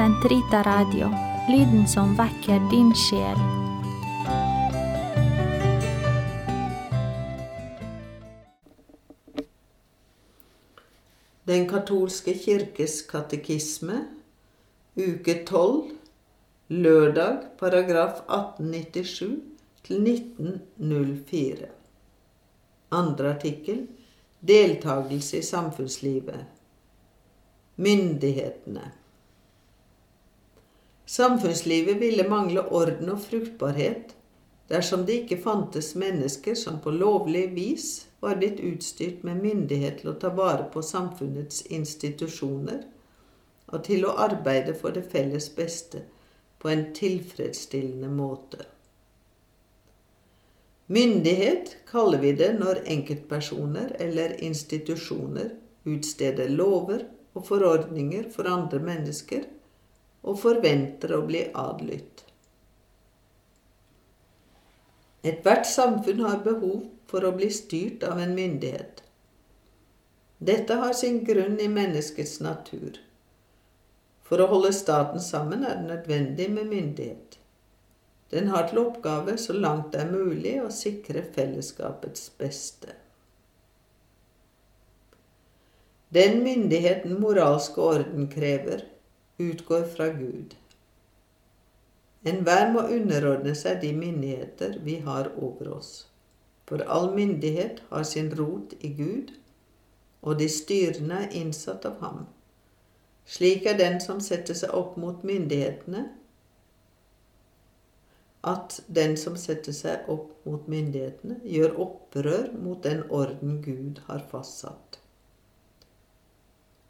Sentrita Radio, lyden som vekker din sjel. Den katolske kirkes katekisme, uke 12, lørdag, paragraf 1897 til 1904. Andre artikkel Deltakelse i samfunnslivet. Myndighetene. Samfunnslivet ville mangle orden og fruktbarhet dersom det ikke fantes mennesker som på lovlig vis var blitt utstyrt med myndighet til å ta vare på samfunnets institusjoner og til å arbeide for det felles beste på en tilfredsstillende måte. Myndighet kaller vi det når enkeltpersoner eller institusjoner utsteder lover og forordninger for andre mennesker og forventer å bli adlydt. Ethvert samfunn har behov for å bli styrt av en myndighet. Dette har sin grunn i menneskets natur. For å holde staten sammen er det nødvendig med myndighet. Den har til oppgave, så langt det er mulig, å sikre fellesskapets beste. Den myndigheten moralske orden krever, utgår fra Gud. Enhver må underordne seg de myndigheter vi har over oss. For all myndighet har sin rot i Gud, og de styrende er innsatt av ham. Slik er den som setter seg opp mot myndighetene, at den som setter seg opp mot myndighetene, gjør opprør mot den orden Gud har fastsatt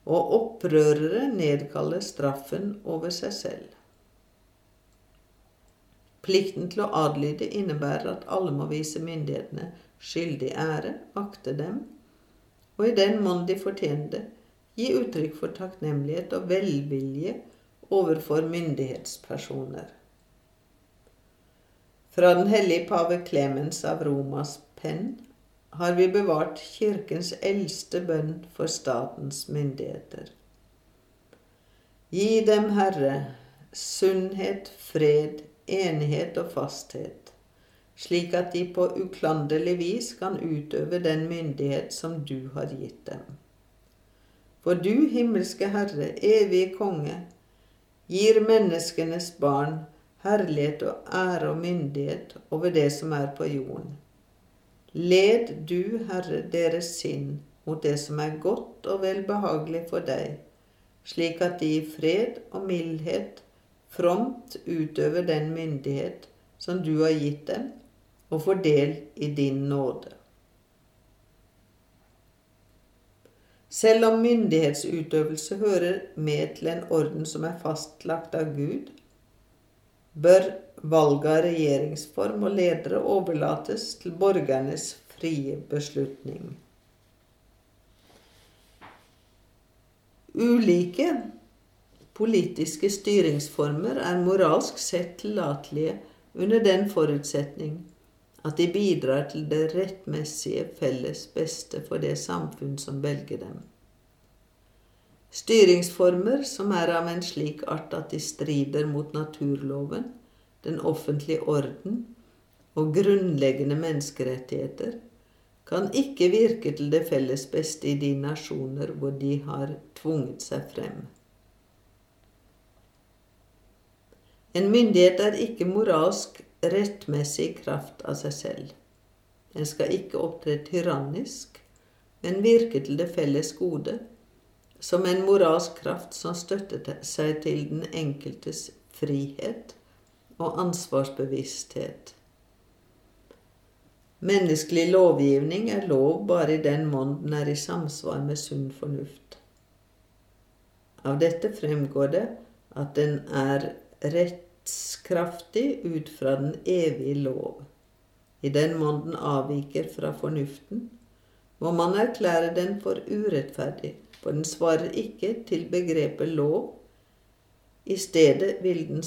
og opprørere nedkaller straffen over seg selv. Plikten til å adlyde innebærer at alle må vise myndighetene skyldig ære, akte dem, og i den mån de fortjener det, gi uttrykk for takknemlighet og velvilje overfor myndighetspersoner. Fra den hellige pave Clemens av Romas penn har vi bevart Kirkens eldste bønn for statens myndigheter. Gi dem, Herre, sunnhet, fred, enighet og fasthet, slik at de på uklanderlig vis kan utøve den myndighet som du har gitt dem. For du, himmelske Herre, evige konge, gir menneskenes barn herlighet og ære og myndighet over det som er på jorden Led du, Herre, deres sinn mot det som er godt og velbehagelig for deg, slik at de i fred og mildhet fromt utøver den myndighet som du har gitt dem, og får del i din nåde. Selv om myndighetsutøvelse hører med til en orden som er fastlagt av Gud, bør valget av regjeringsform og ledere overlates til borgernes frie beslutning. Ulike politiske styringsformer er moralsk sett tillatelige under den forutsetning at de bidrar til det rettmessige felles beste for det samfunn som velger dem. Styringsformer som er av en slik art at de strider mot naturloven, den offentlige orden og grunnleggende menneskerettigheter, kan ikke virke til det felles beste i de nasjoner hvor de har tvunget seg frem. En myndighet er ikke moralsk rettmessig i kraft av seg selv. Den skal ikke opptre tyrannisk, men virke til det felles gode, som en moralsk kraft som støtter seg til den enkeltes frihet og ansvarsbevissthet. Menneskelig lovgivning er lov bare i den mån den er i samsvar med sunn fornuft. Av dette fremgår det at den er rettskraftig ut fra den evige lov. I den mån den avviker fra fornuften, må man erklære den for urettferdig, for den svarer ikke til begrepet lov. I stedet vil den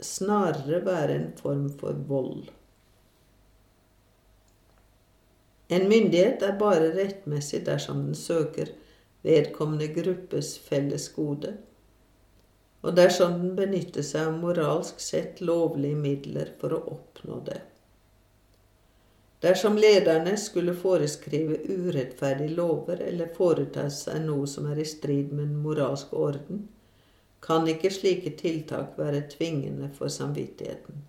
snarere være en form for vold. En myndighet er bare rettmessig dersom den søker vedkommende gruppes felles gode, og dersom den benytter seg av moralsk sett lovlige midler for å oppnå det. Dersom lederne skulle foreskrive urettferdige lover eller foreta seg noe som er i strid med den moralske orden, kan ikke slike tiltak være tvingende for samvittigheten.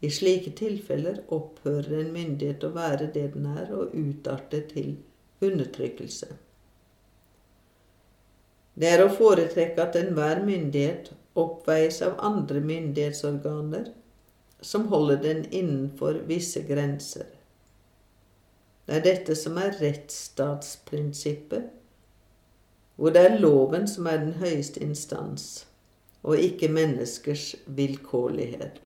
I slike tilfeller opphører en myndighet å være det den er, og utarter til undertrykkelse. Det er å foretrekke at enhver myndighet oppveies av andre myndighetsorganer som holder den innenfor visse grenser. Det er dette som er rettsstatsprinsippet, hvor det er loven som er den høyeste instans, og ikke menneskers vilkårlighet.